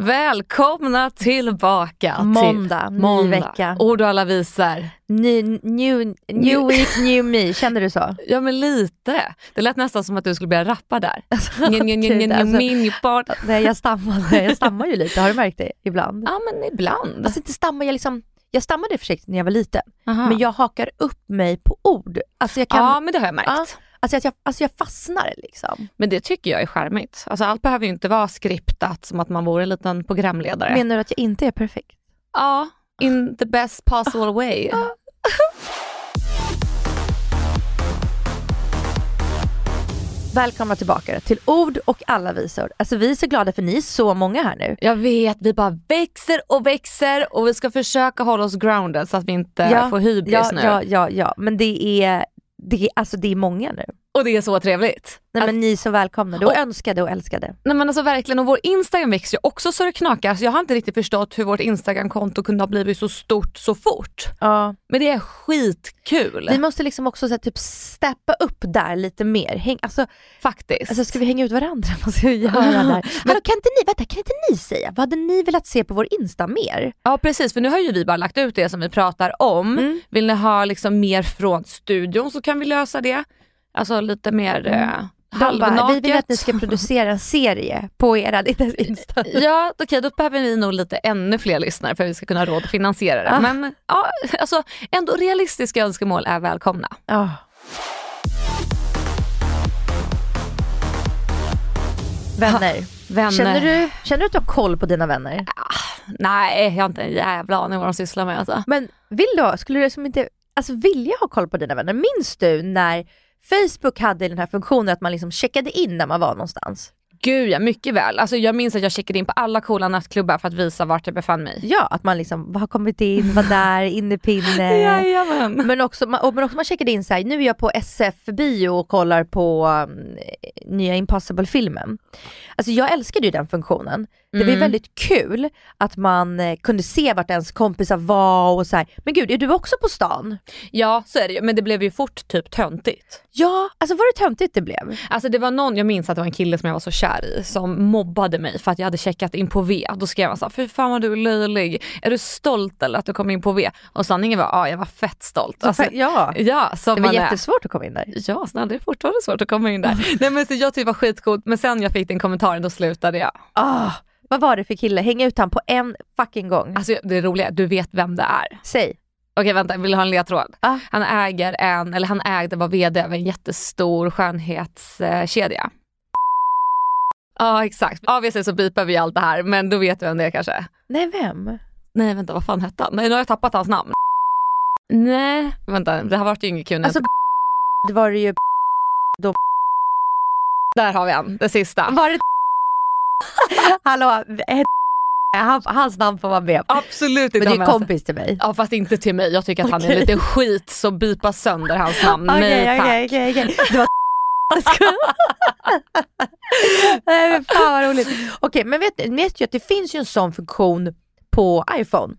Välkomna tillbaka Måndag, till ny måndag. vecka. Ord och alla visar. Ny, new, new week, new me. Känner du så? Ja men lite. Det lät nästan som att du skulle börja rappa där. Nj, alltså. Nej, jag stammar, jag stammar ju lite, har du märkt det ibland? Ja men ibland. Alltså inte stammar, jag liksom, jag stammade försiktigt när jag var liten, Aha. men jag hakar upp mig på ord. Alltså jag kan, Ja men det har jag märkt. Ja. Alltså, att jag, alltså jag fastnar liksom. Men det tycker jag är charmigt. Alltså allt behöver ju inte vara skriptat som att man vore en liten programledare. Menar du att jag inte är perfekt? Ja, in the best possible way. Välkomna tillbaka till Ord och alla visor. Alltså vi är så glada för ni är så många här nu. Jag vet, vi bara växer och växer och vi ska försöka hålla oss grounded så att vi inte får hybris ja, nu. ja, ja, ja, men det är, det är, alltså det är många nu. Och det är så trevligt. Nej, Att- men ni är så välkomna, och önskade och älskade. Nej men alltså verkligen, och vår Instagram växer ju också så det knakar. Så jag har inte riktigt förstått hur vårt Instagramkonto kunde ha blivit så stort så fort. Ja. Men det är skitkul. Vi måste liksom också så här, typ steppa upp där lite mer. Häng, alltså, Faktiskt. alltså ska vi hänga ut varandra? Måste vi göra där. Hallå, kan inte ni, vänta, kan inte ni säga, vad hade ni velat se på vår Insta mer? Ja precis, för nu har ju vi bara lagt ut det som vi pratar om. Mm. Vill ni ha liksom mer från studion så kan vi lösa det. Alltså lite mer eh, Mm. De bara, halvnaket. vi vill att ni ska producera en serie på era Insta. Ja, okej då behöver vi nog lite ännu fler lyssnare för att vi ska kunna ha råd att finansiera det. Ah. Men ja, alltså ändå realistiska önskemål är välkomna. Ja. Vänner. Vänner. Känner, du, känner du att du har koll på dina vänner? Nej, jag har inte en jävla aning vad de sysslar med alltså. Men vill du, skulle du liksom inte alltså vilja ha koll på dina vänner? Minns du när Facebook hade den här funktionen att man liksom checkade in när man var någonstans? Gud ja, mycket väl. Alltså, jag minns att jag checkade in på alla coola nattklubbar för att visa vart jag befann mig. Ja, att man liksom har kommit in, var där, innepinne. Jajamän. Men också, och men också man checkade in så här, nu är jag på SF bio och kollar på um, nya Impossible-filmen. Alltså jag älskade ju den funktionen. Det var Mm. väldigt kul att man eh, kunde se vart ens kompisar var och så här. men gud är du också på stan? Ja, så är det ju. Men det blev ju fort typ töntigt. Ja, alltså var det töntigt det blev? Alltså det var någon, jag minns att det var en kille som jag var så kär i som mobbade mig för att jag hade checkat in på V. Då skrev han såhär, fy fan vad du är löjlig. Är du stolt eller att du kom in på V? Och sanningen var, ja jag var fett stolt. Alltså, ja, ja, som det var är. jättesvårt att komma in där. Ja, snälla det är fortfarande svårt att komma in där. Nej men så jag tyckte det var skitcoolt, men sen jag fick den kommentaren då slutade jag. Ah, vad var det för kille? Hänga ut han på en fucking gång. Alltså det roliga, du vet vem det är. Säg. Okej vänta, vill du ha en ledtråd? Ah. Han äger en, eller han ägde, var VD över en jättestor skönhetskedja. Ja exakt, obviously så bipar vi allt det här men då vet du vem det är kanske. Nej vem? Nej vänta vad fan hette han? Nej nu har jag tappat hans namn. Nej, vänta det har varit ju inget kul. Alltså det var det ju, Där har vi han, det sista. var det Hallå, han, hans namn får vara med. Absolut inte Men det är kompis till mig. Ja fast inte till mig, jag tycker att han är lite skit så bipa sönder hans namn. Okej, Nej tack. okej, okej. Det var Nej men fan vad roligt. Okej men vet vet ju att det finns ju en sån funktion på iPhone.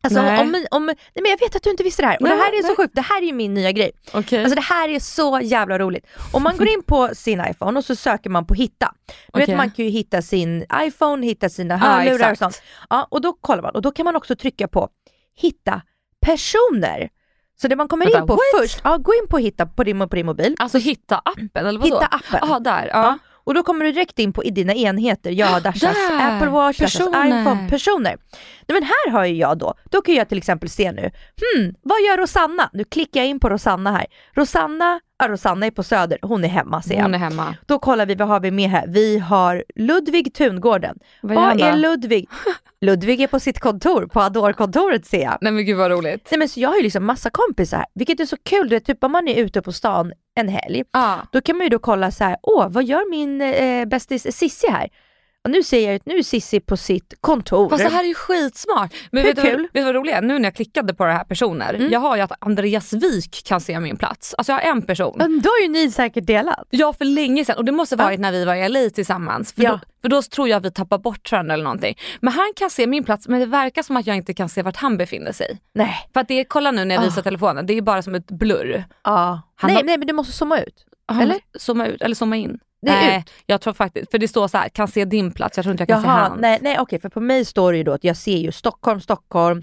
Alltså Nej. om, om, nej men jag vet att du inte visste det här och Nej, det här är så nej. sjukt, det här är ju min nya grej. Okej. Alltså det här är så jävla roligt. Om man går in på sin iPhone och så söker man på hitta. Du vet Okej. man kan ju hitta sin iPhone, hitta sina hörlurar och exakt. sånt. Ja och då kollar man och då kan man också trycka på hitta personer. Så det man kommer Vänta, in på what? först, ja, gå in på hitta på din, på din mobil. Alltså hitta appen eller vadå? Hitta appen. Ja, där. Ja. Ja. Och då kommer du direkt in på i dina enheter. Jag har Dashas Där! Apple Watch, Dashas Personer. iPhone, personer. Nej, men här har ju jag då, då kan jag till exempel se nu, hmm, vad gör Rosanna? Nu klickar jag in på Rosanna här. Rosanna, Rosanna är på Söder, hon är hemma ser jag. Hon är hemma. Då kollar vi, vad har vi med här? Vi har Ludvig Tungården. Vad är då? Ludvig? Ludvig är på sitt kontor, på Adore-kontoret ser jag. Nej men gud vad roligt. Nej men så jag har ju liksom massa kompisar, vilket är så kul, du vet, typ om man är ute på stan en helg, Ja. då kan man ju då kolla så här, åh vad gör min eh, bästis Sissi här? Och nu ser jag att nu är Sissi på sitt kontor. Fast det här är ju skitsmart. Men Hur vet du, kul? vet du vad roligt är? Nu när jag klickade på det här personer, Mm. jag har ju att Andreas Wik kan se min plats. Alltså jag har en person. Men då har ju ni säkert delat. Ja för länge sedan och det måste Ja. varit när vi var i LA tillsammans. För, Ja. då, för då tror jag att vi tappar bort varandra eller någonting. Men han kan se min plats men det verkar som att jag inte kan se vart han befinner sig. Nej. För att det kolla nu när jag Ah. visar telefonen, det är bara som ett blurr. Ja. Han Nej, har- nej men du måste zooma ut. Han Eller? Zooma ut eller zooma in. Det är nej, ut. jag tror faktiskt, för det står så här, kan se din plats, jag tror inte jag kan se Jaha, hans. nej, nej okej för på mig står det ju då att jag ser ju Stockholm, Stockholm,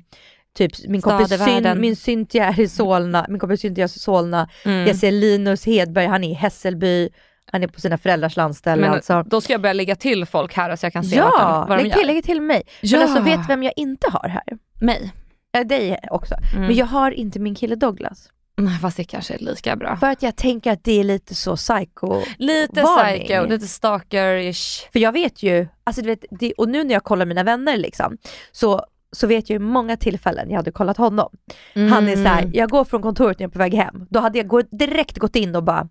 typ min kompis Syn, min Cynthia är i Solna, min kompis Cynthia är i Solna, Mm. jag ser Linus Hedberg, han är i Hässelby, han är på sina föräldrars landställe Men alltså. då ska jag börja lägga till folk här så jag kan se vad de, Ja, vad de gör. till, lägg till mig. Ja. Men alltså vet vem jag inte har här? Mig. Äh, dig också. Mm. Men jag har inte min kille Douglas. Nej fast det kanske är lika bra. För att jag tänker att det är lite så psycho. Lite Varning. psycho, lite stalker-ish. För jag vet ju, alltså du vet, det, och nu när jag kollar mina vänner liksom, så, så vet jag ju många tillfällen jag hade kollat honom. Han är så här, jag går från kontoret när jag är på väg hem, då hade jag gå, direkt gått in och bara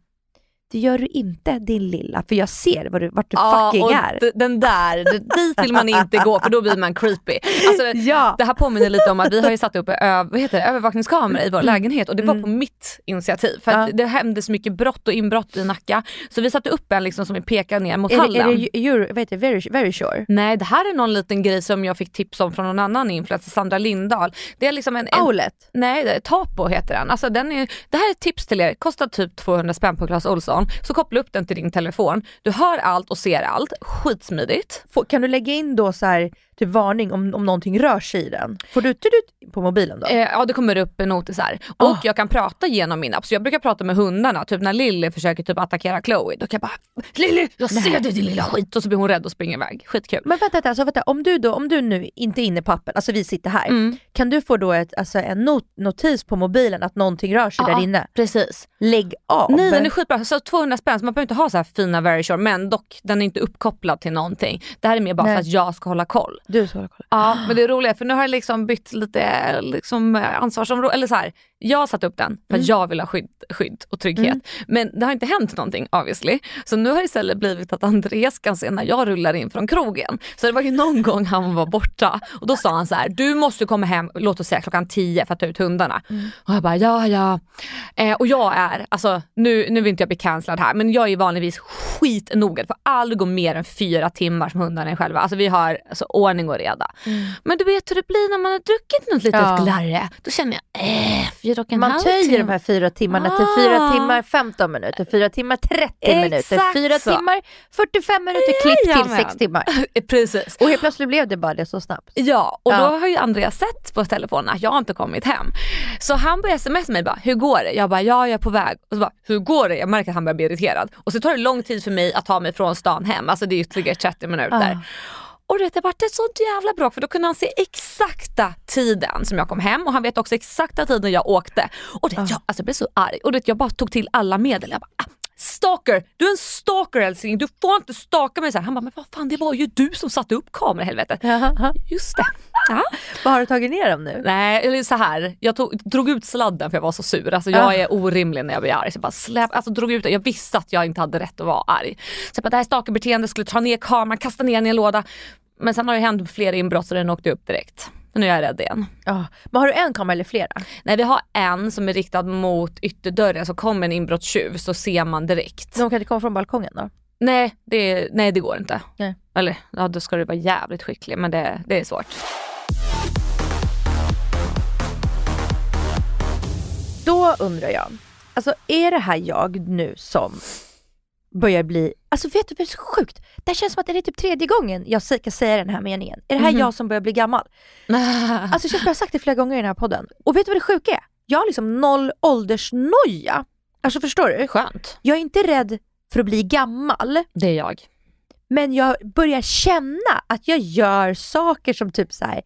det gör du inte din lilla, för jag ser var du, vart du fucking och är. d- den där, dit vill man inte gå för då blir man creepy. Alltså, Ja. Det här påminner lite om att vi har ju satt upp ö- vad heter det, övervakningskamera i vår lägenhet och det var på mitt initiativ. För Mm. Ja. det hände så mycket brott och inbrott i Nacka. Så vi satte upp en liksom som vi pekar ner mot Är, det- hallen. är det Euro, vad heter det, very, very sure? Nej det här är någon liten grej som jag fick tips om från någon annan influencer, Sandra Lindahl. Det är liksom en, en Outlet? Nej, det Tapo heter den. Alltså den är, det här är ett tips till er, kostar typ 200 spänn på Clas Ohlson. Så koppla upp den till din telefon. Du hör allt och ser allt, skitsmidigt. Får, kan du lägga in då så här, typ varning om, om någonting rör sig i den? Får du tut på mobilen då? Eh, ja det kommer upp notisar. Och Ah. jag kan prata genom min app. Så jag brukar prata med hundarna, typ när Lilly försöker typ attackera Chloe. Då kan jag bara Lilly, jag ser dig din lilla skit. Och så blir hon rädd och springer iväg. Skitkul. Men vänta, vänta, alltså, vänta. Om, du då, om du nu inte är inne på appen, alltså vi sitter här, Mm. kan du få då ett, alltså, en not, notis på mobilen att någonting rör sig Ja, där inne? Precis. Lägg av! Nej den är skitbra, så 200 spänn, så man behöver inte ha så här fina very sure, men dock den är inte uppkopplad till någonting. Det här är mer bara Nej. för att jag ska hålla koll. Du ska hålla koll. Ja, men det är roligt för nu har jag liksom bytt lite liksom, eh, ansvarsområde. Eller så här, jag har satt upp den för att Mm. jag vill ha skydd, skydd och trygghet. Men det har inte hänt någonting obviously. Så nu har det istället blivit att Andreas kan se när jag rullar in från krogen. Så det var ju någon gång han var borta och då sa han så här, du måste komma hem, låt oss säga klockan 10 för att ta ut hundarna. Mm. Och jag bara, ja ja. Eh, och jag är, alltså nu, nu vill inte jag bli cancellad här, men jag är vanligtvis skitnoga. Det får aldrig gå mer än fyra timmar som hundarna är själva. Alltså vi har alltså, ordning och reda. Men du vet hur det blir när man har druckit något litet Ja. glarre. Då känner jag, eh, fyra och en Man halv töjer de här fyra timmarna till Ah. fyra timmar 15 minuter, fyra timmar 30 minuter, Exakt fyra så. timmar 45 minuter, klipp till Jajamän. sex timmar. Precis. Och helt plötsligt blev det bara det så snabbt. Ja, och Ja. då har ju Andreas sett på telefonen att jag inte kommit hem. Så han börjar smsa mig bara, hur går det? Jag bara, ja jag är på väg. Och så bara, hur går det? Jag märker att han börjar bli irriterad. Och så tar det lång tid för mig att ta mig från stan hem, alltså det är ytterligare 30 minuter. Ah. Och det vart ett sånt jävla bråk för då kunde han se exakta tiden som jag kom hem och han vet också exakta tiden jag åkte. Och det, jag, alltså, jag blev så arg och det, jag bara tog till alla medel. Jag bara, ah, stalker, du är en stalker älskling, du får inte stalka mig så här. Han bara, men vad fan det var ju du som satte upp kameran helvete. Just det. Ja. Vad har du tagit ner dem nu? Nej, eller så här. jag tog, drog ut sladden för jag var så sur. Alltså jag Ah. är orimlig när jag blir arg. Så jag bara släpp, alltså drog ut. Jag visste att jag inte hade rätt att vara arg. Så jag bara, det här är skulle ta ner kameran, kasta ner den i en låda. Men sen har det hänt fler inbrott så den åkte upp direkt. Nu är jag rädd igen. Ja. Men har du en kamera eller flera? Nej vi har en som är riktad mot ytterdörren så kommer en inbrottstjuv så ser man direkt. De kan inte komma från balkongen då? Nej, det, nej det går inte. Nej. Eller ja, då ska du vara jävligt skicklig men det, det är svårt. Då undrar jag, alltså är det här jag nu som börjar bli Alltså vet du vad som är så sjukt? Det känns som att det är typ tredje gången jag ska säga den här meningen. Är det här Mhm. jag som börjar bli gammal? Alltså det känns som jag har sagt det flera gånger i den här podden. Och vet du vad det sjuka är? Jag har liksom noll åldersnoja. Alltså förstår du? Skönt. Jag är inte rädd för att bli gammal, Det är jag. men jag börjar känna att jag gör saker som typ så här,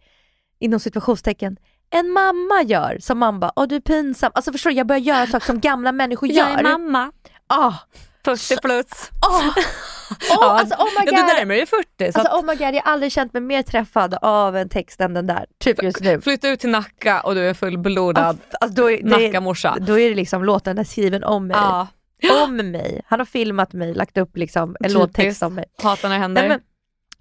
inom situationstecken, en mamma gör. Som man bara, åh du är pinsam. Alltså förstår du, jag börjar göra saker som gamla människor Jag gör. är mamma. Ah, 40 plus. ah, oh, alltså oh my Ja, du god. närmar dig 40 så Alltså att oh my god, jag har aldrig känt mig mer träffad av en text än den där. Typ just nu. flytta ut till Nacka och du är fullblodad Alltså, då, är, Nackamorsa. då är det liksom låten är skriven om mig. Ja, Om mig. Han har filmat mig, lagt upp liksom en Typiskt. låttext om mig. hatar när det händer. Nej, men,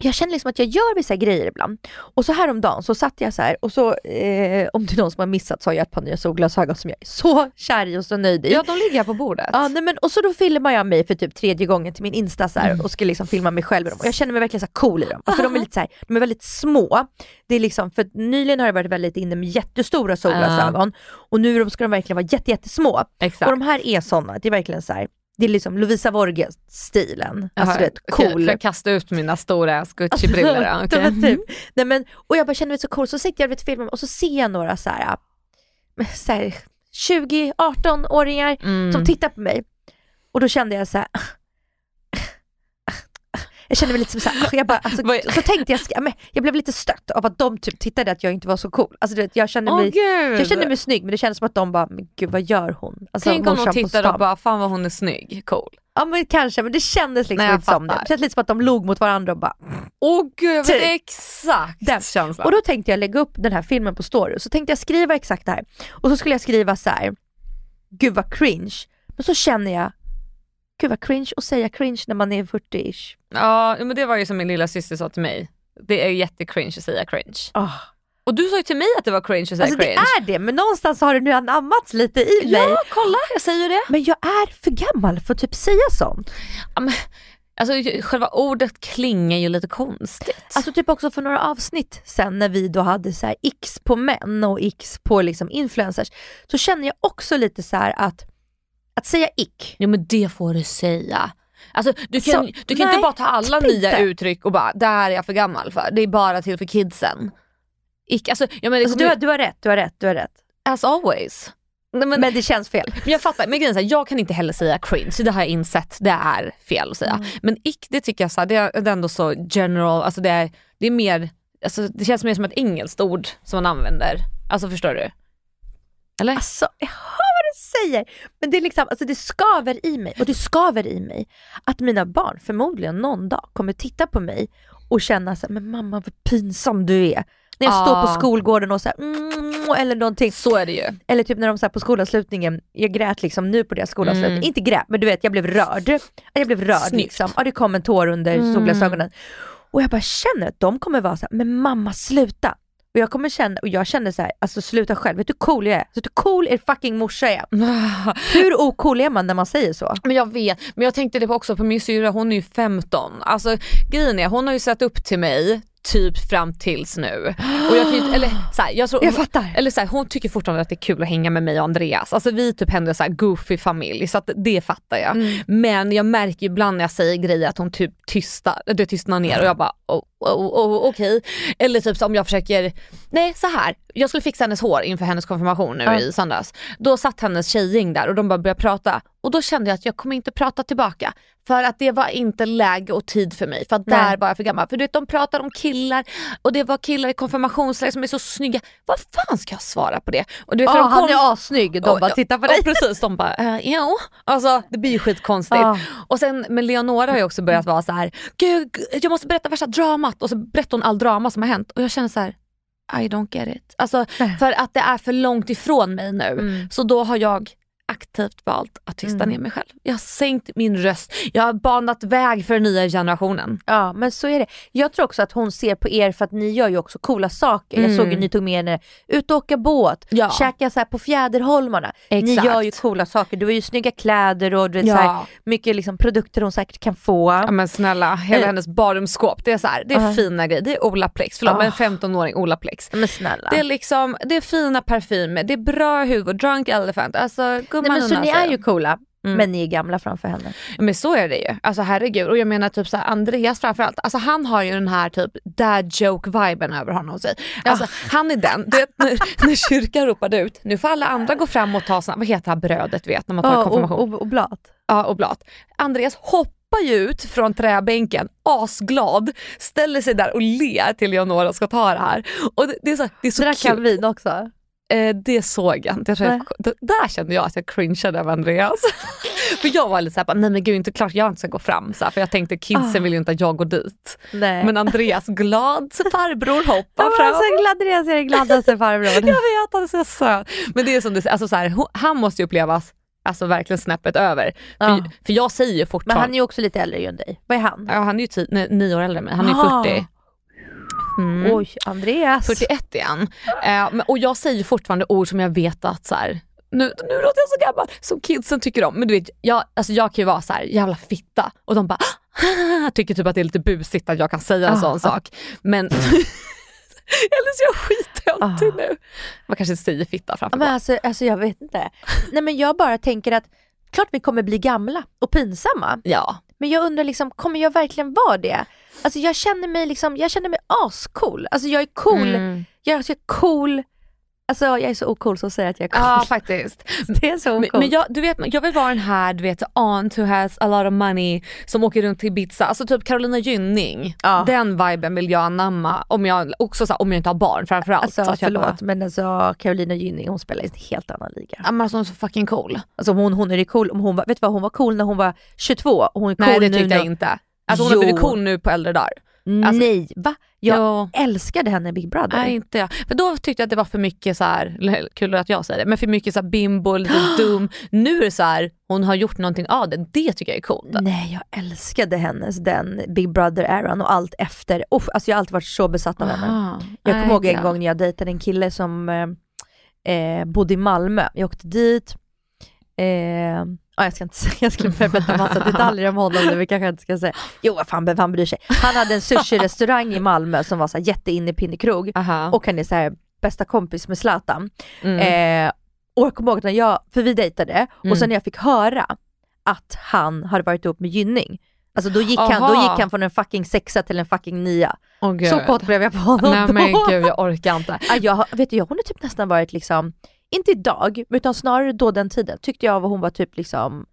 jag känner liksom att jag gör vissa grejer ibland. Och så häromdagen så satt jag så här och så, eh, om det är någon som har missat så har jag ett par nya solglasögon som jag är så kär i och så nöjd i. ja, de ligger här på bordet. Ja, nej, men, och så då filmar jag mig för typ tredje gången till min Insta så här, Mm. och ska liksom filma mig själv i dem. Och jag känner mig verkligen så cool i dem. För de är lite så här, de är väldigt små. Det är liksom, för nyligen har det varit väldigt inne med jättestora solglasögon och nu ska de verkligen vara jätte, jättesmå. Exakt. Och de här är sådana, det är verkligen så här. Det är liksom Lovisa Vorge-stilen. Alltså Okej, cool. får jag kasta ut mina stora Gucci-brillor? Ja, okej. men typ. Nej, men, och jag bara kände mig så cool, så sitter jag vid filmen och så ser jag några så här, så här 20-18-åringar Mm. som tittar på mig. Och då kände jag så här. Jag kände mig lite som så här, jag bara, alltså, så tänkte jag, men jag blev lite stött av att de typ tittade att jag inte var så cool. Alltså, du vet, jag, kände mig, gud! jag kände mig snygg men det kändes som att de bara, men gud vad gör hon? Alltså, Tänk om de stan. och bara, fan vad hon är snygg, cool. Ja men kanske, men det kändes liksom Nej, inte som det. Det kändes lite som att de log mot varandra och bara Åh gud, Typ. exakt Den. känslan. Och då tänkte jag lägga upp den här filmen på story, så tänkte jag skriva exakt det här. Och så skulle jag skriva så här. gud vad cringe. Men så känner jag, gud vad cringe att säga cringe när man är 40-ish. Ja, men det var ju som min lilla syster sa till mig. Det är jättecringe att säga cringe. Ah. Och du sa ju till mig att det var cringe att säga Alltså det cringe. är det, men någonstans har det nu anammats lite i mig. Ja, kolla, jag säger ju det. Men jag är för gammal för att typ säga sånt. Ja, men, alltså, själva ordet klingar ju lite konstigt. Alltså typ också för några avsnitt sen när vi då hade så här x på män och x på liksom influencers, så känner jag också lite så här att, att säga ick, Jo men det får du säga. Alltså, du kan, Så, du kan nej, inte bara ta alla typ nya inte. uttryck och bara, det här är jag för gammal för. Det är bara till för kidsen. Ick, alltså, jag menar, alltså, du, har, du har rätt, du har rätt, du har rätt. as always. Nej, men, Men det känns fel. Men jag fattar, men grejen är jag kan inte heller säga cringe, det har jag insett, det är fel att säga. Mm. Men ick det tycker jag så här, det är ändå så general, alltså det är, det är mer, alltså det känns mer som ett engelskt ord som man använder. Alltså förstår du? Eller? Alltså, säger. Men det, är liksom, alltså, det skaver i mig och det skaver i mig att mina barn förmodligen någon dag kommer titta på mig och känna så här, men mamma vad pinsam du är. När jag Ah. står på skolgården och så här, mm, eller någonting. Så är det ju. Eller typ när de så här på skolavslutningen, jag grät liksom nu på deras skolavslutning, Mm. inte grät men du vet jag blev rörd. Jag blev rörd Snyggt. liksom. Ja, det kom en tår under Mm. solglasögonen. Och jag bara känner att de kommer vara så här, men mamma sluta. Och jag kommer känna, och jag känner så här, alltså sluta själv, vet du hur cool jag är? Vet du hur cool er fucking morsa är? Hur ocool är man när man säger så? Men jag vet, men jag tänkte det också på min syrra, hon är ju 15. Alltså grejen är, hon har ju sett upp till mig typ fram tills nu. Och jag ju, eller så här, jag tror, Jag fattar. Eller så här, hon tycker fortfarande att det är kul att hänga med mig och Andreas. Alltså vi är typ hennes så goofy familj så det fattar jag. Mm. Men jag märker ibland när jag säger grejer att hon typ tystar, det tystnar ner och jag bara oh, oh, oh, okej. Eller typ om jag försöker, nej så här. jag skulle fixa hennes hår inför hennes konfirmation nu Ja. i söndags. Då satt hennes tjejgäng där och de bara började prata och då kände jag att jag kommer inte prata tillbaka. För att det var inte läge och tid för mig, för att Nej. där var jag för gammal. För du vet de pratar om killar och det var killar i konfirmationsläger som är så snygga. Vad fan ska jag svara på det? Och du vet, för de han är assnygg, de Och- bara tittar på dig. precis, de bara äh, jo. Alltså det blir ju skitkonstigt. Och sen med Leonora har ju också börjat vara så här, gud jag måste berätta värsta dramat och så berättar hon all drama som har hänt och jag känner så här. I don't get it. Alltså för att det är för långt ifrån mig nu. Mm. Så då har jag aktivt valt att tysta Mm. ner mig själv. Jag har sänkt min röst, jag har banat väg för den nya generationen. Ja men så är det. Jag tror också att hon ser på er för att ni gör ju också coola saker. Jag Mm. såg ju ni tog med henne ut och åka båt, Ja. käka så här på fjäderholmarna. Ni Exakt. gör ju coola saker, du har ju snygga kläder och du vet, så här, Ja. mycket liksom produkter hon säkert kan få. Ja men snälla, hela Eh. hennes badrumsskåp, det är så här, det är Ja. fina grejer. Det är Olaplex, förlåt Ah. men 15-åring Olaplex. Men snälla. Det är liksom, det är fina parfymer, det är bra huvud, drunk elephant, alltså Nej, gumman men så ni är ju coola. Mm. Men ni är gamla framför henne. Men så är det ju. Alltså herregud. Och jag menar typ så här, Andreas framförallt, alltså han har ju den här typ dad joke-viben över honom. Sig. Alltså, Han är den, du vet när, när kyrkan ropade ut, nu får alla andra gå fram och ta såna, vad heter det här brödet vet när man tar Ja, konfirmation? och, och, och blat. Ja, och blat. Andreas hoppar ju ut från träbänken, asglad, ställer sig där och ler till Leonora ska ta det här. Och det, det är så, det är så Drack han vin också? Eh, det såg jag inte. Jag där kände jag att jag cringeade av Andreas. för jag var lite såhär, nej men gud inte klart jag inte ska gå fram. Så här, för jag tänkte kidsen Ah. vill ju inte att jag går dit. Nej. Men Andreas glad farbror hoppar jag fram. var så glad Andreas är den gladaste farbror. Jag vet, han är så söt. Men det är som du säger, alltså, så här, ho- han måste ju upplevas alltså, verkligen snäppet över. Ja. För, för jag säger ju Men fortfarande, han är ju också lite äldre än dig. Vad är han? ja, han är ju ti- nej, nio år äldre än mig, han är Ah. 40. Mm. Oj, Andreas. 41 igen. Eh, och jag säger fortfarande ord som jag vet att så här, nu, nu låter jag så gammal, som kidsen tycker om. Men du vet, jag, alltså jag kan ju vara så här, jävla fitta och de bara tycker typ att det är lite busigt att jag kan säga en Ah, sån ah. sak. Men eller så jag skittöntig Ah. nu. Man kanske säger fitta framför Men alltså, alltså jag vet inte. Nej men jag bara tänker att klart vi kommer bli gamla och pinsamma. Ja. Men jag undrar liksom, kommer jag verkligen vara det? Alltså jag känner mig liksom, jag känner mig ascool. Alltså jag är cool, Mm. jag är så cool. Alltså jag är så ocool som säger att jag är cool. Ja faktiskt. det är så Men, ocoolt. men jag, du vet, jag vill vara den här du vet, aunt who has a lot of money som åker runt till Ibiza, alltså typ Carolina Gynning. Ja. Den viben vill jag anamma om jag, också så här, om jag inte har barn framförallt. Alltså att förlåt bara, men alltså Carolina Gynning hon spelar i en helt annan liga. Ja, men alltså, hon är så fucking cool. Alltså hon, hon är cool, om hon var, vet du vad hon var cool när hon var 22 och hon är cool Nej det nu tyckte när- jag inte. Alltså hon har Jo. blivit cool nu på äldre dagar. Alltså- Nej va? Jag Jo. älskade henne i Big Brother. Nej inte jag. För då tyckte jag att det var för mycket så här, kul att jag säger det, men för mycket så här bimbo, lite dum. Nu är det så här, hon har gjort någonting av det. Det tycker jag är coolt. Nej, jag älskade hennes den Big Brother-eran och allt efter. Uff, alltså jag har alltid varit så besatt av henne. Aha. Jag kommer ihåg en ja. gång när jag dejtade en kille som eh, eh, bodde i Malmö. Jag åkte dit. Eh, ja, jag ska inte säga, jag skulle berätta massa detaljer om honom nu, vi kanske inte ska säga. Jo, vad fan, vem fan bryr sig. Han hade en sushi-restaurang i Malmö som var så här jätteinnepinnkrog Aha. och han är så här bästa kompis med Zlatan. Mm. Eh, och jag kommer ihåg när jag, för vi dejtade, Mm. och sen när jag fick höra att han hade varit ihop med Gynning, alltså då gick, han, då gick han från en fucking sexa till en fucking nia. Gud. Så kort blev jag på honom Nej då. men gud jag orkar inte. Ja, jag, vet du, jag, hon har typ nästan varit liksom, inte idag, utan snarare då den tiden tyckte jag att hon var typ liksom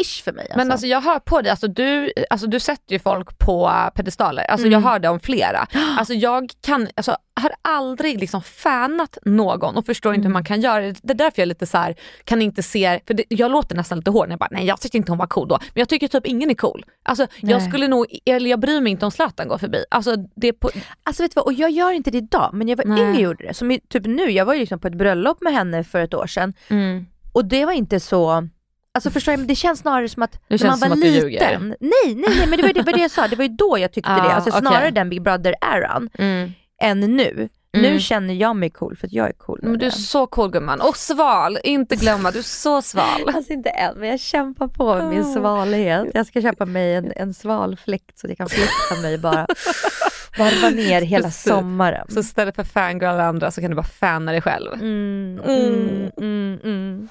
idol-ish för mig. Alltså. Men alltså jag hör på dig, alltså du, alltså du sätter ju folk på pedestaler. Alltså jag Mm. hör det om flera. Alltså jag kan, alltså, har aldrig liksom fanat någon och förstår inte hur man kan göra det. Det är därför jag är lite så här, kan inte se, för det, jag låter nästan lite hård när jag bara, nej jag tyckte inte hon var cool då. Men jag tycker typ ingen är cool. Alltså jag skulle nog, eller jag bryr mig inte om Zlatan går förbi. Alltså det på, Alltså vet du vad, och jag gör inte det idag, men jag var Nej. yngre gjorde det. Som typ nu, jag var ju liksom på ett bröllop med henne för ett år sedan mm. och det var inte så Alltså förstår jag, det känns snarare som att när man var liten, nej nej nej men det var det, var det jag sa, det var ju då jag tyckte Ah, det, alltså snarare den Big Brother-eran Mm. än nu. Mm. Nu känner jag mig cool för att jag är cool Men du är så cool gumman. Och sval, inte glömma, du är så sval. Alltså inte än, men jag kämpar på med min Ah. svalhet. Jag ska köpa mig en, en svalfläkt så att jag kan fläkta mig bara. Varva ner hela Precis. sommaren. Så istället för fangirl alla andra så kan du bara fana dig själv. Mm, Mm.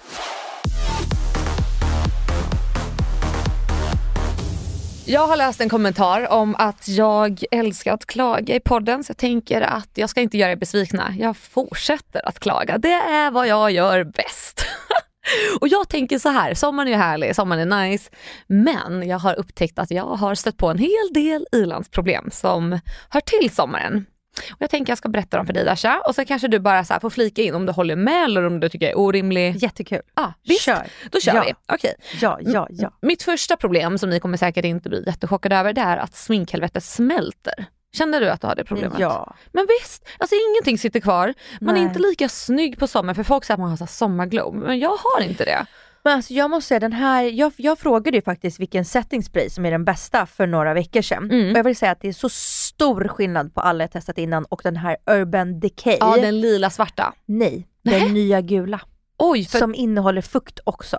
Jag har läst en kommentar om att jag älskar att klaga i podden så jag tänker att jag ska inte göra er besvikna. Jag fortsätter att klaga. Det är vad jag gör bäst. Och jag tänker så här, sommaren är ju härlig, sommaren är nice. Men jag har upptäckt att jag har stött på en hel del ilandsproblem som hör till sommaren. Och jag tänker jag ska berätta dem för dig Dasha och så kanske du bara så får flika in om du håller med eller om du tycker jag är orimlig. Jättekul. Ah, visst, Kör. då kör Ja. vi. Okej. Ja, ja, ja. Mitt första problem som ni kommer säkert inte bli jättechockade över det är att sminkhelvetet smälter. Kände du att du hade problemet? Ja. Men visst, alltså ingenting sitter kvar. Man är Nej. inte lika snygg på sommaren för folk säger att man har så sommarglow, men jag har inte det. Men alltså jag måste säga den här, jag, jag frågade ju faktiskt vilken setting spray som är den bästa för några veckor sedan. Mm. Och jag vill säga att det är så stor skillnad på alla jag testat innan och den här Urban Decay. Ja, den lila svarta. Nej, den nya gula. Oj, för, Som innehåller fukt också.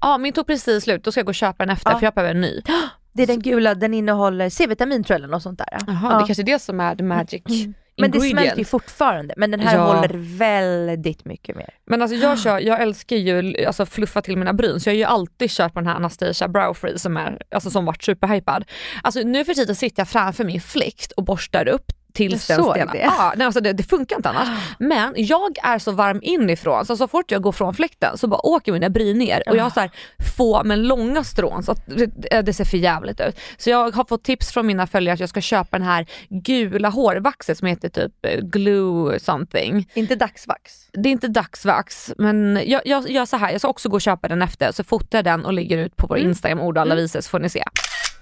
ja, min tog precis slut. Då ska jag gå och köpa den efter Ja. för jag behöver en ny. Det är den gula, den innehåller C-vitamin tror jag eller något sånt där. Jaha, ja. det kanske är det som är the magic Men det smälter ju fortfarande, men den här Ja. håller väldigt mycket mer. Men alltså jag, kör, jag älskar ju alltså fluffa till mina bryn så jag har ju alltid kört på den här Anastasia Brow Free som, är, alltså som varit superhypad. Alltså nu för tiden sitter jag framför min fläkt och borstar upp tills den stelnar. det. Ja, nej, alltså det, det funkar inte annars. Men jag är så varm inifrån så så fort jag går från fläkten så bara åker mina bryn ner och jag har så här få men långa strån så att det, det ser för jävligt ut. Så jag har fått tips från mina följare att jag ska köpa den här gula hårvaxet som heter typ eh, glue something. Inte dagsvax. Det är inte dagsvax men jag, jag gör så här, jag ska också gå och köpa den efter så fotar jag den och lägger ut på vår Instagram ord och alla visor så får ni se.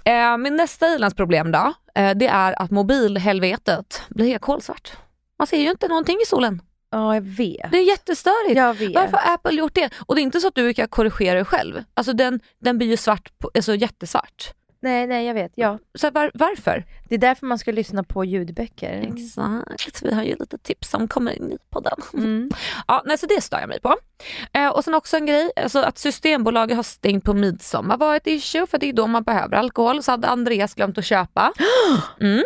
Eh, min nästa ilandsproblem då, eh, det är att mobilhelvetet blir helt kolsvart. Man ser ju inte någonting i solen. Ja, jag vet. Det är jättestörigt. Jag vet. Varför har Apple gjort det? Och det är inte så att du kan korrigera det själv. Alltså den, den blir ju svart, på, alltså jättesvart. Nej, nej, jag vet. Ja. Så var, varför? Det är därför man ska lyssna på ljudböcker. Exakt, vi har ju lite tips som kommer in i podden. Mm. Ja, nej, så det stör jag mig på. Eh, och sen också en grej, alltså att Systembolaget har stängt på midsommar var ett issue för det är då man behöver alkohol. Så hade Andreas glömt att köpa. Mm.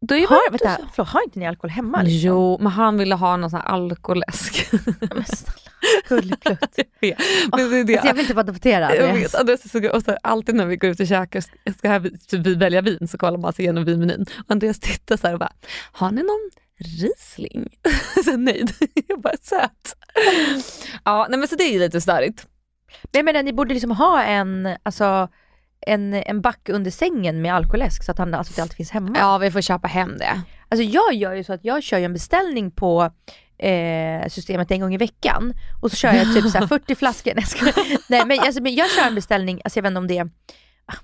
Då är Har, vänta, förlåt, har inte ni alkohol hemma? Liksom? Jo, men han ville ha någon sån här alkoläsk. Men snälla, gulleplutt. Jag. Men det är det. Alltså, jag vill inte vara debatterad. Jag vet, Andreas så och så alltid när vi går ut och käkar ska här, typ, vi välja vin så kollar man sig igenom vinmenyn. Och Andreas tittar så och bara, har ni någon Riesling? så nöjd. Jag bara, söt. Ja, nej men så det är ju lite störigt. Men jag menar, ni borde liksom ha en, alltså, en, en back under sängen med alkoläsk så att, han, alltså, att det alltid finns hemma. Ja, vi får köpa hem det. Alltså jag gör ju så att jag kör en beställning på eh, systemet en gång i veckan och så kör jag typ så här 40 flaskor. Nej men, alltså, men jag kör en beställning, alltså jag vet inte om det är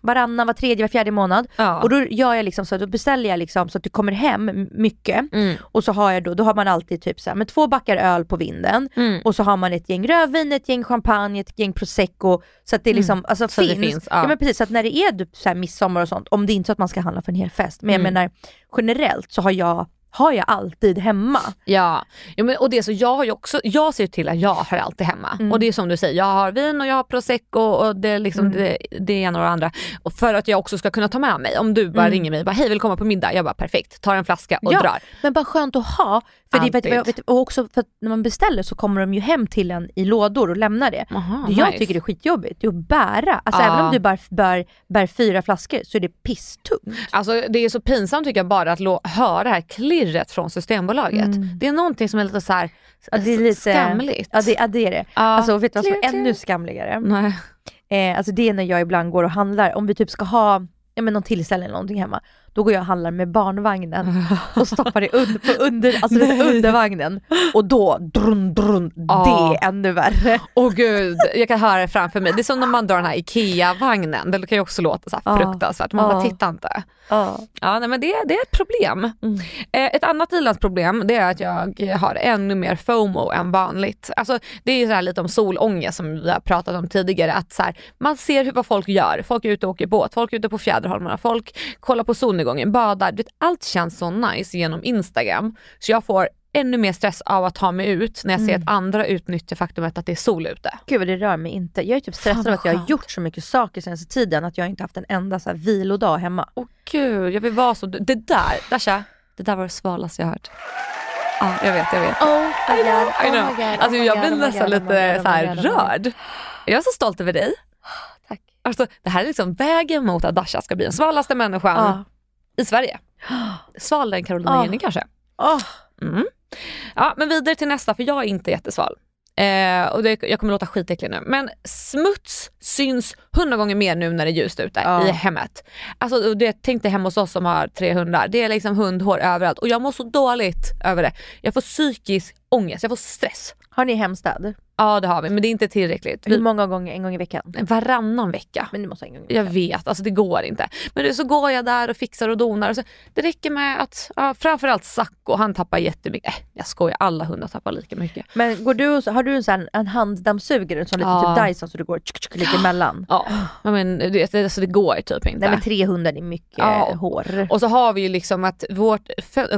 varannan, var tredje, var fjärde månad. Ja. Och då gör jag liksom så, då beställer jag liksom så att det kommer hem mycket. Mm. Och så har jag då, då har man alltid typ så här, med två backar öl på vinden Mm. och så har man ett gäng rödvin, ett gäng champagne, ett gäng prosecco. Så att det liksom alltså, Mm. Så finns. finns, ja. ja. men precis, så att när det är typ så här midsommar och sånt, om det är inte så att man ska handla för en hel fest, men jag Mm. menar generellt så har jag, har jag alltid hemma. Ja, jo, men, och det så jag har också, jag ser till att jag har alltid hemma. Mm. Och det är som du säger, jag har vin och jag har prosecco och det liksom Mm. det, det ena och det andra. Och för att jag också ska kunna ta med mig, om du bara Mm. ringer mig och bara hej vill komma på middag? Jag bara perfekt, tar en flaska och Ja. drar. Men bara skönt att ha. För det, vet, jag- vet, och också för att när man beställer så kommer de ju hem till en i lådor och lämnar det. Aha, det jag nice. tycker det är skitjobbigt, det är att bära. Alltså Ja. även om du bara bär, bär fyra flaskor så är det pisstungt. Alltså det är så pinsamt tycker jag bara att höra det här klirret från Systembolaget. Mm. Det är någonting som är lite så här Ja, det är lite, skamligt. Ja det, ja, det är det. Ja. Alltså vet du vad som är ännu skamligare? Nej. Eh, alltså det är när jag ibland går och handlar, om vi typ ska ha ja, men någon tillställning eller någonting hemma, då går jag och handlar med barnvagnen och stoppar det under, på under, alltså är under vagnen och då, drun, drun, Ja. det är ännu värre. Åh gud, jag kan höra det framför mig. Det är som när man drar den här IKEA-vagnen. Det kan ju också låta så här fruktansvärt. Man bara Ja. titta inte. Ja, nej, men det, det är ett problem. Mm. Eh, ett annat ilandsproblem det är att jag har ännu mer FOMO än vanligt. Alltså, det är ju så här lite om solångest som vi har pratat om tidigare. Att så här, man ser hur, vad folk gör. Folk är ute och åker båt, folk är ute på fjäderholmarna, folk kollar på solnedgången, badar. Du vet, allt känns så nice genom Instagram. Så jag får ännu mer stress av att ta mig ut när jag ser Mm. att andra utnyttjar faktumet att det är sol ute. Gud vad det rör mig inte. Jag är typ stressad av att jag har gjort så mycket saker senaste tiden att jag inte haft en enda så här vilodag hemma. Åh gud, jag vill vara du. Det där, Dasha, det där var det svalaste jag hört. Ja, jag vet, jag vet. Oh my I know, god, I know. oh my god, alltså oh my jag blir oh nästan oh lite så oh här oh rörd. Jag är så stolt över dig. Tack. Alltså, det här är liksom vägen mot att Dasha ska bli den svalaste människan Ja. I Sverige. Svalare än Carolina. Gynning kanske. Åh, Mm. Ja, men vidare till nästa, för jag är inte jättesval. Eh, och det, jag kommer låta skitäcklig nu. Men smuts syns hundra gånger mer nu när det är ljust ute Ja. i hemmet. Alltså, det, tänk dig hemma hos oss som har tre hundar. Det är liksom hundhår överallt och jag mår så dåligt över det. Jag får psykisk ångest, jag får stress. Har ni hemstäd? Ja det har vi, men det är inte tillräckligt. Hur Vi, många gånger? En gång i veckan? varannan vecka. Men du måste ha en gång i Jag vet, alltså det går inte. Men så går jag där och fixar och donar. Och så, det räcker med att, ja, framförallt Sacco, han tappar jättemycket. Äh, jag skojar, alla hundar tappar lika mycket. Men går du så- har du en, sån, en handdammsugare som lite Ja. typ Dyson så du går tsk, tsk, lite emellan? Ja, men det, alltså det går typ inte. Nej men 300 är mycket Ja. hår. Och så har vi ju liksom att vårt,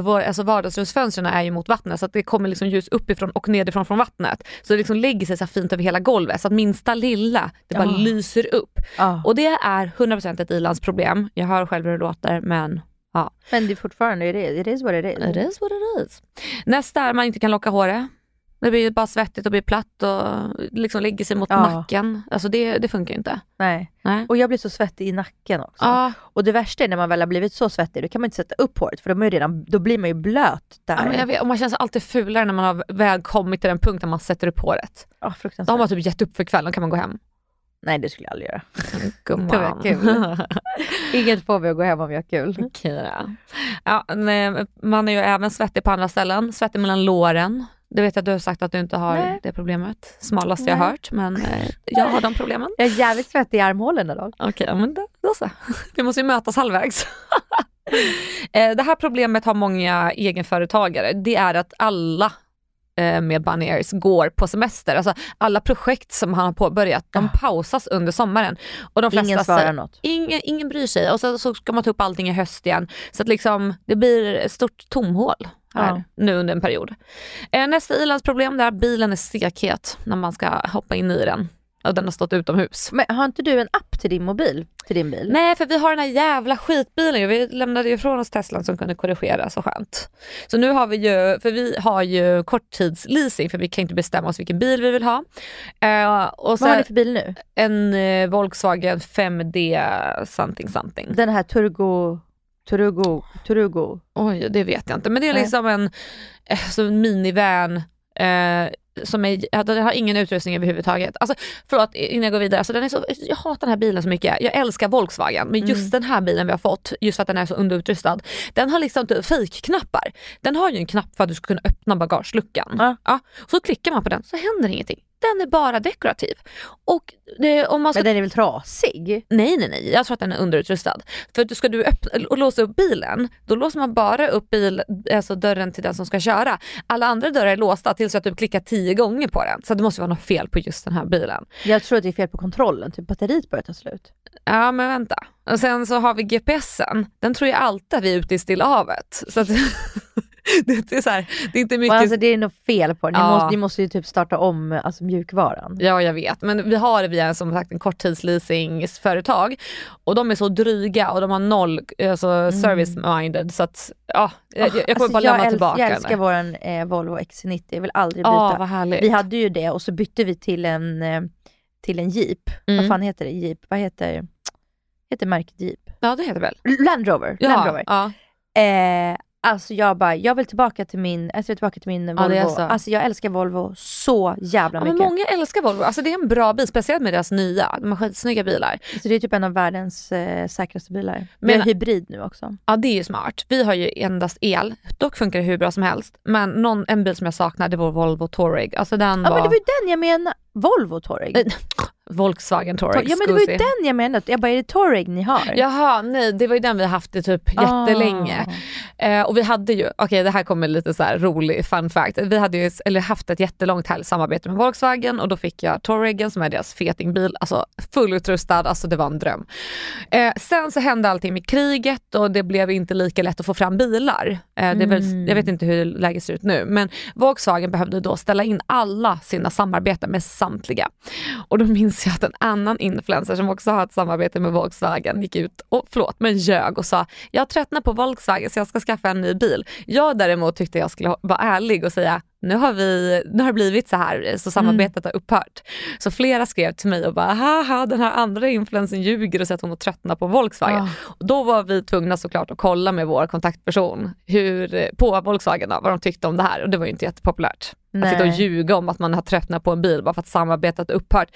vår, alltså vardagsrumsfönstren är ju mot vattnet så att det kommer liksom ljus uppifrån och nedifrån från vattnet. Så det liksom lägger sig så fint över hela golvet så att minsta lilla, det bara Ja. lyser upp. Ja. Och det är 100% ett ilandsproblem. Jag hör själv hur det låter men Ja. Men det är fortfarande, it is, it is what it is. It is what it is. Nästa är man inte kan locka håret. Det blir bara svettigt och blir platt och liksom lägger sig mot Ja. nacken. Alltså det, det funkar ju inte. Nej. Nej. Och jag blir så svettig i nacken också. Ja, Och det värsta är när man väl har blivit så svettig, då kan man inte sätta upp håret för då, är redan, då blir man ju blöt där. ja, vet, och man känner sig alltid fulare när man har väl kommit till den punkten man sätter upp håret. Ja, Då fruktansvärt. har man typ gett upp för kvällen, kan man gå hem. Nej det skulle jag aldrig göra. Gumman. Det kul. Inget får mig att gå hem om jag har kul. Okej då. Ja, nej, man är ju även svettig på andra ställen. Svettig mellan låren. Det vet jag att du har sagt att du inte har Nej. det problemet. Smalaste jag Nej. hört, men eh, jag har de problemen. Jag är jävligt svettig i armhålorna dock. Okej, ja, men då, då så. Vi måste ju mötas halvvägs. Eh, det här problemet har många egenföretagare. Det är att alla eh, med Bunny går på semester. Alltså alla projekt som han har påbörjat, de pausas under sommaren. Och de flesta Ingen svarar säger- något. Ingen, ingen bryr sig och så, så ska man ta upp allting i höst igen. Så att liksom, det blir ett stort tomhål här Ja. nu under en period. Eh, nästa ilandsproblem är att bilen är stekhet när man ska hoppa in i den. Och den har stått utomhus. Men har inte du en app till din mobil? Till din bil? Nej, för vi har den här jävla skitbilen. Vi lämnade ju ifrån oss Teslan som kunde korrigera så skönt. Så nu har vi ju, för vi har ju korttidsleasing för vi kan inte bestämma oss vilken bil vi vill ha. Eh, och Vad har sen ni för bil nu? en eh, Volkswagen 5D something something. Den här Turgo, Turugo, Turugo. Oj, det vet jag inte. Men det är Nej. liksom en, eh, så en minivan eh, som är, den har ingen utrustning överhuvudtaget. Alltså, förlåt innan jag går vidare, alltså, den är så, jag hatar den här bilen så mycket. Jag älskar Volkswagen men just den här bilen vi har fått, just för att den är så underutrustad, den har liksom inte fejkknappar. Den har ju en knapp för att du ska kunna öppna bagageluckan. Ja. så klickar man på den så händer ingenting. Den är bara dekorativ. Och det, om man ska Men den är väl trasig? Nej, nej, nej. Jag tror att den är underutrustad. För att ska du öppna och låsa upp bilen, då låser man bara upp bil, alltså dörren till den som ska köra. Alla andra dörrar är låsta tills att du klickar tio gånger på den. Så det måste vara något fel på just den här bilen. Jag tror att det är fel på kontrollen, typ batteriet börjar ta slut. Ja, men vänta. Och sen så har vi GPSen. Den tror jag alltid att vi är ute i Stilla havet. Så att, det, är så här, det är inte mycket... alltså, det är nog fel på den. Ni, Ja. måste, ni måste ju typ starta om alltså, mjukvaran. Ja, jag vet. Men vi har det via som sagt en korttidsleasingsföretag och de är så dryga och de har noll alltså, service-minded så att ja, jag, jag kommer Alltså, bara jag lämna tillbaka Jag den. älskar våran eh, Volvo XC90, jag vill aldrig byta. Ja, vad härligt. vi hade ju det och så bytte vi till en, eh, till en Jeep. Mm. Vad fan heter det? Jeep? Vad heter, heter märket Jeep? Ja, det heter väl? Land Rover. Ja, Land Rover. ja. Eh, alltså jag bara, jag vill tillbaka till min, jag vill tillbaka till min Volvo. är så. Alltså jag älskar Volvo så jävla Ja, men mycket. många älskar Volvo. Alltså det är en bra bil, speciellt med deras nya. De har skitsnygga bilar. Så det är typ en av världens eh, säkraste bilar. Men- hybrid nu också. Ja, det är ju smart. Vi har ju endast el. Dock funkar det hur bra som helst. Men någon, en bil som jag saknar, det var Volvo Touareg. Alltså den Ja var... men det var ju den jag menade. Volvo Touareg. Volkswagen Touareg. ja men det var ju Scusi. den jag menade. Jag bara, är det Touareg ni har? Jaha, nej det var ju den vi haft i typ jättelänge. Ah. Eh, och vi hade ju, okej det här kommer lite så rolig fun fact. Vi hade ju eller haft ett jättelångt härligt samarbete med Volkswagen och då fick jag Touaregen som är deras fetingbil, alltså fullutrustad, alltså det var en dröm. Eh, sen så hände allting med kriget och det blev inte lika lätt att få fram bilar. Eh, det är väl, Mm. Jag vet inte hur läget ser ut nu men Volkswagen behövde då ställa in alla sina samarbeten med samtliga. Och då minns jag att en annan influencer som också har ett samarbete med Volkswagen gick ut och, förlåt men ljög och sa jag tröttnar på Volkswagen så jag ska skaffa en ny bil. Jag däremot tyckte jag skulle vara ärlig och säga nu har, vi, nu har det blivit så här så samarbetet har upphört. Så flera skrev till mig och bara haha den här andra influencern ljuger och säger att hon har tröttnat på Volkswagen. Ah. Och då var vi tvungna såklart att kolla med vår kontaktperson hur, på Volkswagen då, vad de tyckte om det här och det var ju inte jättepopulärt. Att sitta och ljuga om att man har tröttnat på en bil bara för att samarbetet upphört.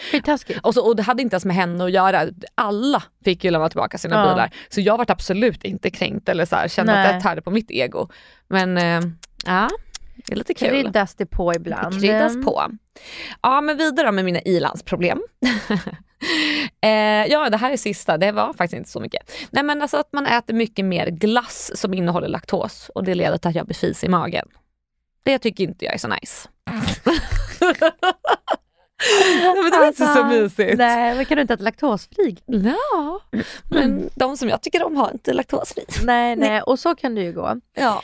Och, så, och det hade inte ens med henne att göra. Alla fick ju lämna tillbaka sina Ja. bilar. Så jag var absolut inte kränkt eller så här, kände Nej. att det tärde på mitt ego. Men eh, ja, det är lite kul. Kryddas det på ibland. Det kryddas på. Ja men vidare med mina ilandsproblem. eh, ja det här är sista, det var faktiskt inte så mycket. Nej men alltså att man äter mycket mer glass som innehåller laktos och det leder till att jag blir fis i magen. Det tycker inte jag är så nice. Nej, men det var inte så Alltså, mysigt. Nej, men kan du inte äta laktosfri? Ja, men de som jag tycker om har inte laktosfri. Nej, nej, och så kan det ju gå. Ja.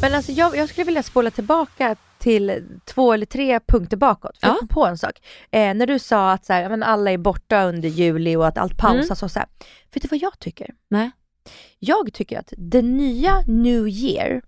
Men alltså jag, jag skulle vilja spola tillbaka till två eller tre punkter bakåt. För Ja. jag kom på en sak. Eh, när du sa att så här, men alla är borta under juli och att allt pausas och så här. Vet du vad jag tycker? Nej. Jag tycker att det nya New Year,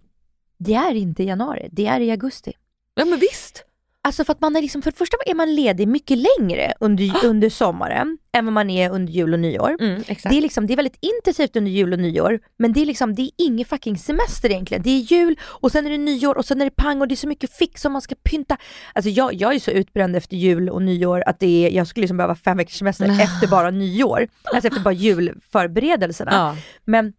det är inte i januari, det är i augusti. Ja men visst. Alltså för att man är liksom, för det första är man ledig mycket längre under, under sommaren än vad man är under jul och nyår. Mm. Det är, liksom, det är väldigt intensivt under jul och nyår, men det är, liksom, det är ingen fucking semester egentligen. Det är jul och sen är det nyår och sen är det pang och det är så mycket fix och man ska pynta. Alltså jag, jag är så utbränd efter jul och nyår att det är, jag skulle liksom behöva fem veckors semester efter bara nyår. Alltså efter bara julförberedelserna. Ja. Men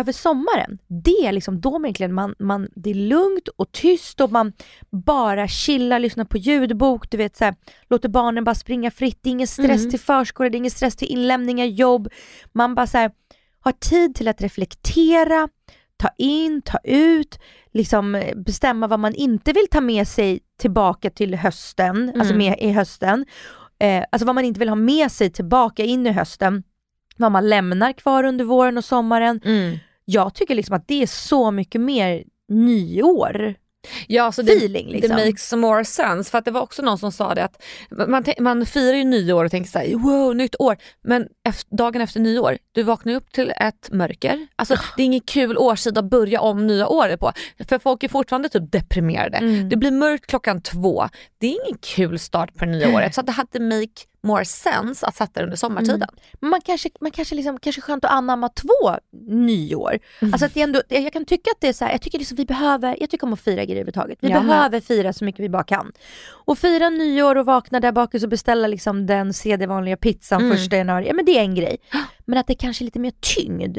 över sommaren, det är liksom då man egentligen man, man, det är lugnt och tyst och man bara chillar, lyssnar på ljudbok, du vet så här, låter barnen bara springa fritt. Det är ingen stress Mm. till förskola, det är ingen stress till inlämningar, jobb. Man bara så här, har tid till att reflektera, ta in, ta ut, liksom eh, bestämma vad man inte vill ta med sig tillbaka till hösten, alltså Mm. med i hösten. Eh, alltså vad man inte vill ha med sig tillbaka in i hösten. Vad man lämnar kvar under våren och sommaren. Mm. Jag tycker liksom att det är så mycket mer nyår. Ja, så det, Feeling, liksom. det makes more sense. För att det var också någon som sa det att man, man firar ju nyår och tänker såhär, wow, nytt år. Men efter, dagen efter nyår, du vaknar upp till ett mörker. Alltså det är ingen kul årstid att börja om nya året på. För folk är fortfarande typ deprimerade. Mm. Det blir mörkt klockan två. Det är ingen kul start på det nya året. Så det hade make more sense att sätta det under sommartiden. Men man kanske, man kanske, liksom, kanske skönt att anamma två nyår. Alltså att det ändå, jag kan tycka att det är så här, jag tycker liksom vi behöver, jag tycker om att fira grejer överhuvudtaget. Vi med. behöver fira så mycket vi bara kan. Och fira nyår och vakna där bak och beställa liksom den CD-vanliga pizzan Mm. första januari, ja men det är en grej. Men att det kanske är lite mer tyngd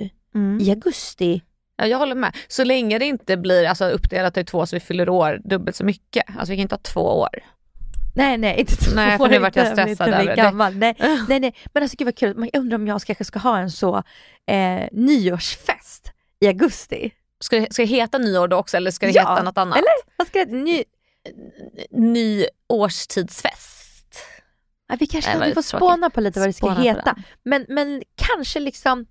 i augusti. Ja, jag håller med. Så länge det inte blir alltså, uppdelat i två så vi fyller år dubbelt så mycket. Alltså vi kan inte ha två år. Nej nej, inte två Nej, för nu vart jag stressad över gammal. Nej, nej, nej. Men alltså gud vad kul, jag undrar om jag kanske ska ha en så eh, nyårsfest i augusti. Ska det, ska det heta nyår då också eller ska det Ja, heta något annat? Eller? Vad ska det ny... Ny årstidsfest. Ja, vi kanske vi får tråkigt. spåna på lite vad det ska Spåna heta. Men, men kanske liksom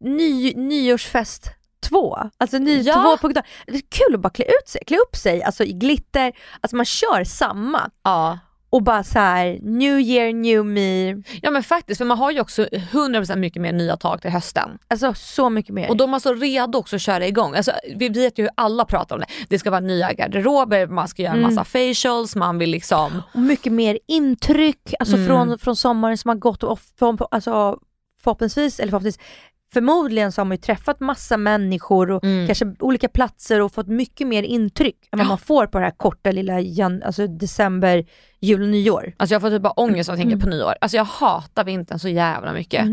ny, nyårsfest två. Alltså ny Ja. 2.0. Det är kul att bara klä ut sig, klä upp sig alltså i glitter. Alltså man kör samma. Ja. Och bara så här: new year, new me. ja men faktiskt, för man har ju också 100% mycket mer nya tag till hösten. Alltså så mycket mer. Och då är man så redo också att köra igång. Alltså, vi vet ju hur alla pratar om det. Det ska vara nya garderober, man ska göra en Mm. massa facials, man vill liksom... och mycket mer intryck alltså Mm. från, från sommaren som har gått och från, alltså, förhoppningsvis, eller förhoppningsvis Förmodligen så har man ju träffat massa människor och Mm. kanske olika platser och fått mycket mer intryck än vad man får på det här korta lilla jan, alltså december, jul och nyår. Alltså jag får typ bara ångest av att Mm. tänka på nyår. Alltså jag hatar vintern så jävla mycket.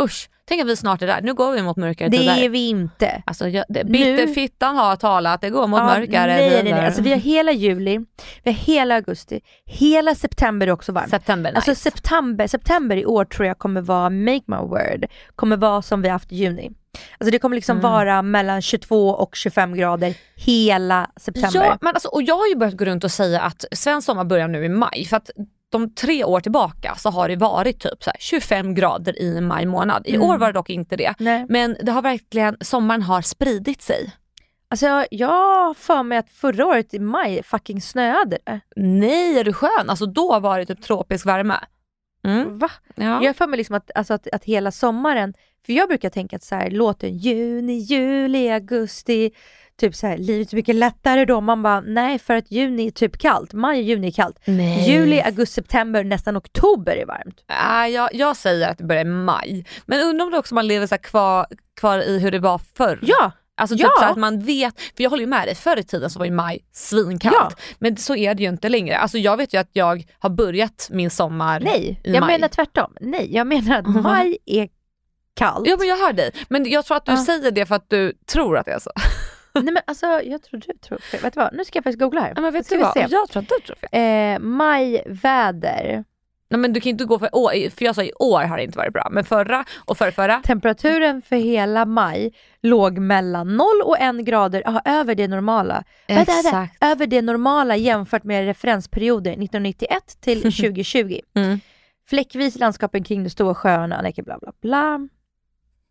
Usch, tänk att vi snart är där. Nu går vi mot mörkare Det tider. är vi inte. Alltså jag, det, bitterfittan har talat, det går mot Ja, mörkare nej, nej, tider. nej. Alltså, vi har hela juli, vi har hela augusti, hela september är också varmt. September, nice. Alltså september, september i år tror jag kommer vara, make my word, kommer vara som vi haft i juni. Alltså det kommer liksom vara mellan 22 och 25 grader hela september. Ja, men alltså, och jag har ju börjat gå runt och säga att svensk sommar börjar nu i maj. För att de tre år tillbaka så har det varit typ så här 25 grader i maj månad. I år var det dock inte det. Nej. Men det har verkligen, sommaren har spridit sig. Alltså jag, jag för mig att förra året i maj fucking snöade det. Nej, är du skön? Alltså då var det typ tropisk värme. Mm. Va? Ja. Jag har för mig liksom att, alltså att, att hela sommaren, för jag brukar tänka att så här, låten juni, juli, augusti, typ så här, livet är mycket lättare då. Man bara, nej för att juni är typ kallt, maj och juni är kallt. Nej. Juli, augusti, september, nästan oktober är varmt. Äh, jag, jag säger att det börjar i maj. Men undrar om det också man lever så här kvar, kvar i hur det var förr. Ja, Alltså typ Ja. så att man vet, för jag håller ju med dig, förr i tiden så var ju maj svinkallt. Ja. Men så är det ju inte längre. Alltså jag vet ju att jag har börjat min sommar nej, i jag maj. menar tvärtom. Nej, jag menar att Mhm. maj är kallt. Ja men jag hör dig. Men jag tror att du Ja. säger det för att du tror att det är så. Nej men alltså jag tror du tror fel. Vet du vad, nu ska jag faktiskt googla här. Ja, men vet du vad? se. Jag tror att du tror fel. Eh, majväder. Nej men du kan inte gå för år, för jag sa i år har det inte varit bra. Men förra och förrförra. Temperaturen för hela maj låg mellan 0 och 1 grader, aha, över det normala. Exakt. Över det normala jämfört med referensperioder 1991 till 2020. Mm. Fläckvis landskapen kring de stora sjöarna, bla bla bla.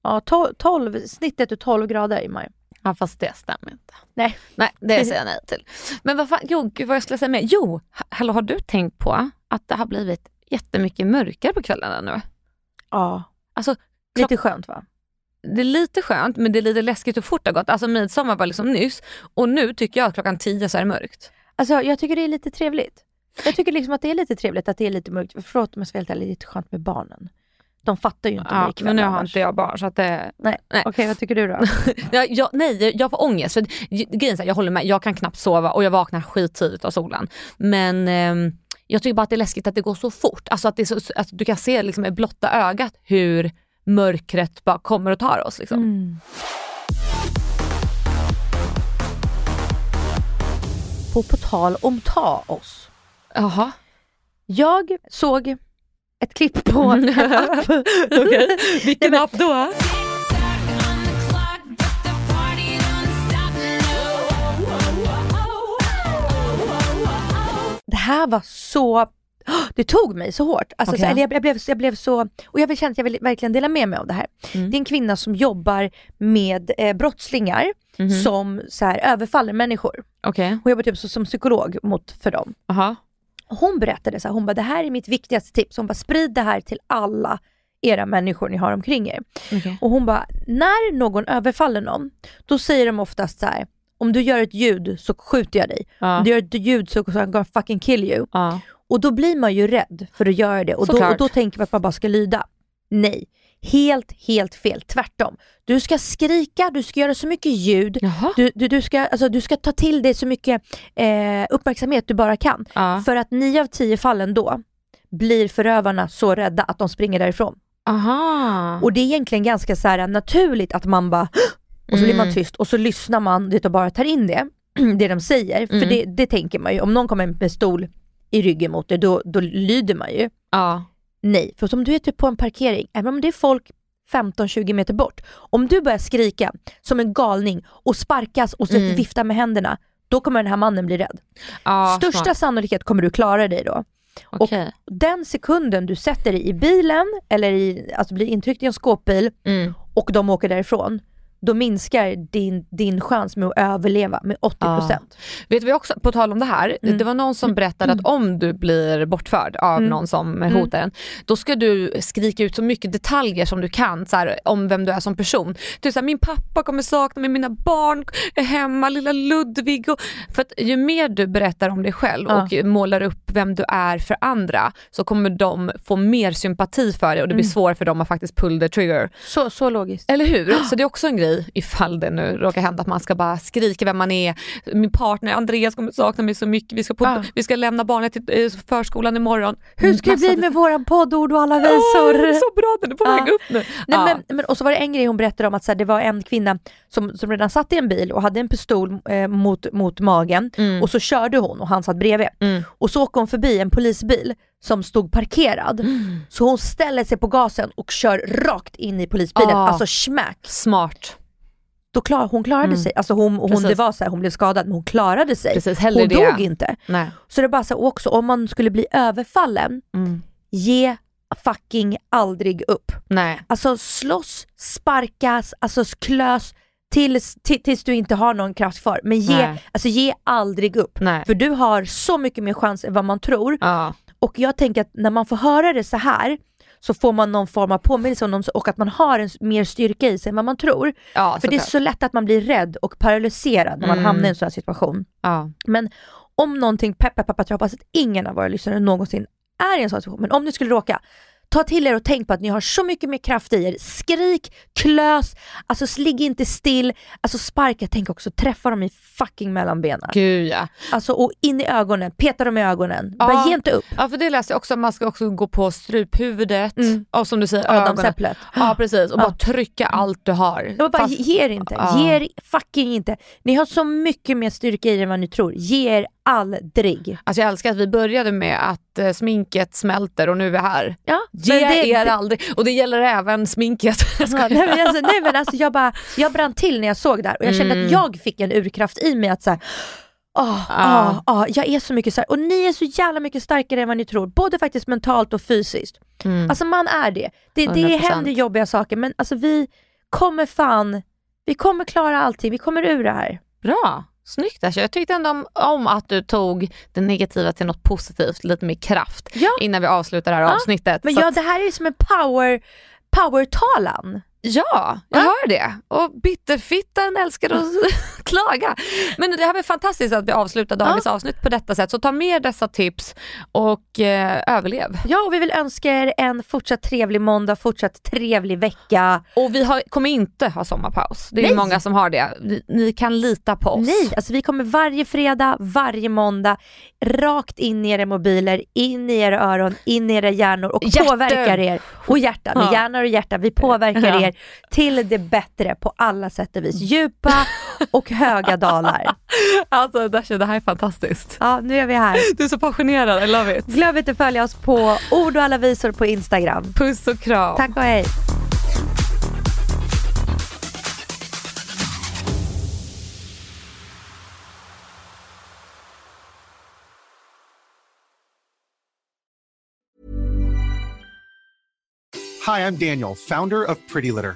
Ja, 12, 12, snittet är 12 grader i maj. Ja fast det stämmer inte. Nej. Nej det säger jag nej till. Men vad fan, jo gud vad jag skulle säga mer. Jo, ha- hallå har du tänkt på att det har blivit jättemycket mörkare på kvällarna nu? Ja, Alltså lite skönt va? det är lite skönt men det är lite läskigt hur fort det har gått. Alltså midsommar var liksom nyss och nu tycker jag att klockan 10 så är det mörkt. Alltså jag tycker det är lite trevligt. Jag tycker liksom att det är lite trevligt att det är lite mörkt. Förlåt om jag ska vara helt ärlig, det är lite skönt med barnen. De fattar ju inte mig Ja, ikväll men nu har annars. inte jag barn så att det... Nej, Nej. okej vad tycker du då? jag, jag, nej, jag får ångest. För grejen är jag håller med, jag kan knappt sova och jag vaknar skittidigt av solen. Men ehm, jag tycker bara att det är läskigt att det går så fort. Alltså att, så, att du kan se liksom med blotta ögat hur mörkret bara kommer och tar oss. Liksom. Mm. På, på tal om ta oss. Jaha. Jag såg ett klipp på en app. Okej, vilken app då? Det här var så det tog mig så hårt. Alltså, Okej. så, eller jag, jag, blev, jag blev så, och jag vill känna att jag vill verkligen dela med mig av det här. Mm. Det är en kvinna som jobbar med eh, brottslingar Mhm. som så här, överfaller människor. Okej, Hon jobbar typ så, som psykolog mot, för dem. aha. Hon berättade så här, hon bara det här är mitt viktigaste tips. Hon bara sprid det här till alla era människor ni har omkring er. Okej. Och hon bara, när någon överfaller någon, då säger de oftast så här, om du gör ett ljud så skjuter jag dig. Ja. Om du gör ett ljud så I'm gonna fucking kill you. Ja. Och då blir man ju rädd för att göra det och, då, och då tänker man att man bara ska lyda. Nej, helt, helt fel. Tvärtom. Du ska skrika, du ska göra så mycket ljud, du, du, du, ska, alltså, du ska ta till dig så mycket eh, uppmärksamhet du bara kan. Ja. För att nio av tio fallen då blir förövarna så rädda att de springer därifrån. Aha. Och det är egentligen ganska så här naturligt att man bara och så blir man Mm. tyst och så lyssnar man och bara tar in det, det de säger. För Mm. det, det tänker man ju, om någon kommer med stol i ryggen mot dig, då, då lyder man ju. ja. Nej, för som du är typ på en parkering, även om det är folk 15-20 meter bort, om du börjar skrika som en galning och sparkas och Mm. vifta med händerna, då kommer den här mannen bli rädd. ja Största smart. sannolikhet kommer du klara dig då. Okej. Den sekunden du sätter dig i bilen, eller i, alltså blir intryckt i en skåpbil Mm. och de åker därifrån, då minskar din, din chans med att överleva med 80%. Vet vi också, på tal om det här, Mm. det var någon som berättade att om du blir bortförd av Mm. någon som Mm. hotar en, då ska du skrika ut så mycket detaljer som du kan så här, om vem du är som person. Typ så här, min pappa kommer sakna mig, mina barn är hemma, lilla Ludvig. Och, för att ju mer du berättar om dig själv Ja. och målar upp vem du är för andra så kommer de få mer sympati för dig och det blir Mm. svårare för dem att faktiskt pull the trigger. Så, så logiskt. Eller hur? Så det är också en grej ifall det nu råkar hända att man ska bara skrika vem man är. Min partner Andreas kommer sakna mig så mycket. Vi ska, på, Ja. vi ska lämna barnet till eh, förskolan imorgon. Hur ska det bli med våran poddord och alla visor? Åh, så bra, den är på väg upp nu. Nej, Ja. men, men, och så var det en grej hon berättade om att så här, det var en kvinna som, som redan satt i en bil och hade en pistol eh, mot, mot magen Mm. och så körde hon och han satt bredvid. Mm. Och så åker hon förbi en polisbil som stod parkerad. Mm. Så hon ställer sig på gasen och kör rakt in i polisbilen, Ah. alltså smack. Smart. Då klar, hon klarade Mm. sig, alltså hon, hon, Precis. det var så här, hon blev skadad men hon klarade sig. Precis, hon det. dog inte. Nej. Så det är bara så här, också om man skulle bli överfallen, Mm. ge fucking aldrig upp. Nej. Alltså slåss, sparkas, alltså klös tills, ti- tills du inte har någon kraft kvar. Men ge, Nej. alltså, ge aldrig upp. Nej. För du har så mycket mer chans än vad man tror. Ja. Och jag tänker att när man får höra det så här så får man någon form av påminnelse om någon, och att man har en mer styrka i sig än vad man tror. Ja, För det är så lätt att man blir rädd och paralyserad när man Mm. hamnar i en sån här situation. Ja. Men om någonting, pepp pepp pepp, jag hoppas att ingen av våra lyssnare någonsin är i en sån situation, men om ni skulle råka, ta till er och tänk på att ni har så mycket mer kraft i er. Skrik, klös, alltså ligg inte still, alltså sparka, tänk också träffa dem i fucking mellanbenen. Gud ja. Alltså och in i ögonen, peta dem i ögonen, bara Ja. ge inte upp. Ja för det läste jag också, man ska också gå på struphuvudet Mm. och som du säger ögonen. Ja precis och Ja. bara trycka allt du har. Jag bara, Fast- ge er inte, Ja. ge er fucking inte. Ni har så mycket mer styrka i er än vad ni tror. Ge er aldrig. Alltså jag älskar att vi började med att eh, sminket smälter och nu är vi här. Ja, Ge det- er aldrig. Och det gäller även sminket. Ja, nej, men alltså, nej men alltså jag bara, jag brann till när jag såg det här och jag kände Mm. att jag fick en urkraft i mig att såhär, åh, Ja. åh, åh, jag är så mycket stark och ni är så jävla mycket starkare än vad ni tror, både faktiskt mentalt och fysiskt. Mm. Alltså man är det. Det, det 100%. händer jobbiga saker men alltså vi kommer fan, vi kommer klara allting, vi kommer ur det här. Bra. Snyggt Asha. Jag tyckte ändå om, om att du tog det negativa till något positivt, lite mer kraft Ja. innan vi avslutar det här Ja, avsnittet. Men ja, att- det här är ju som en power, power-talan. Ja, jag hör det. Och bitterfittan älskar att klaga. Men det här var fantastiskt att vi avslutar dagens avsnitt på detta sätt. Så ta med dessa tips och eh, överlev. Ja, och vi vill önska er en fortsatt trevlig måndag, fortsatt trevlig vecka. Och vi har, kommer inte ha sommarpaus. Det är Nej. många som har det. Ni, ni kan lita på oss. Nej, alltså vi kommer varje fredag, varje måndag, rakt in i era mobiler, in i era öron, in i era hjärnor och Hjärtan. påverkar er. Och hjärta, med Ja. hjärnor och hjärta, vi påverkar Ja. er till det bättre på alla sätt och vis. Djupa och höga dalar. Alltså Dasha, det här är fantastiskt. Ja, nu är vi här. Du är så passionerad, I love it. Glöm inte att följa oss på ord och alla visor på Instagram. Puss och kram. Tack och hej. Hi, I'm Daniel, founder of Pretty Litter.